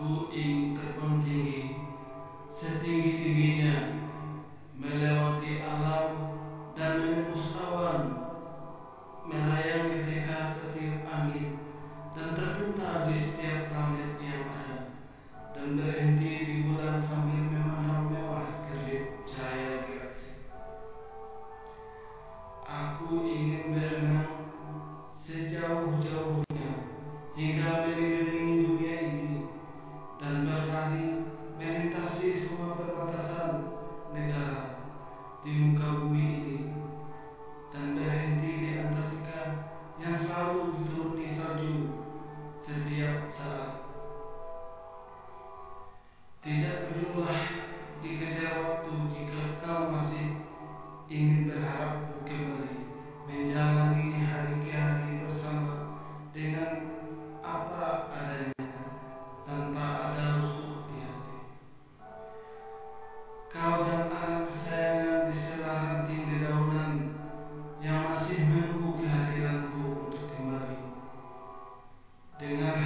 ku ing terbang tinggi setinggi-tingginya melewati alam dan menembus awan melayang di teka tertiup angin dan terbentar di setiap planet yang ada dan berhenti di bulan sambil memandang mewah kerlip cahaya galaksi. Aku ingin berenang sejauh-jauhnya hingga menimbulkan berharap kembali menjalani hari ke hari bersama dengan apa adanya tanpa ada rusuh di hati. Kau dan anak kesayangan diselamat di dedaunan yang masih menunggu kehadiranku untuk kembali dengan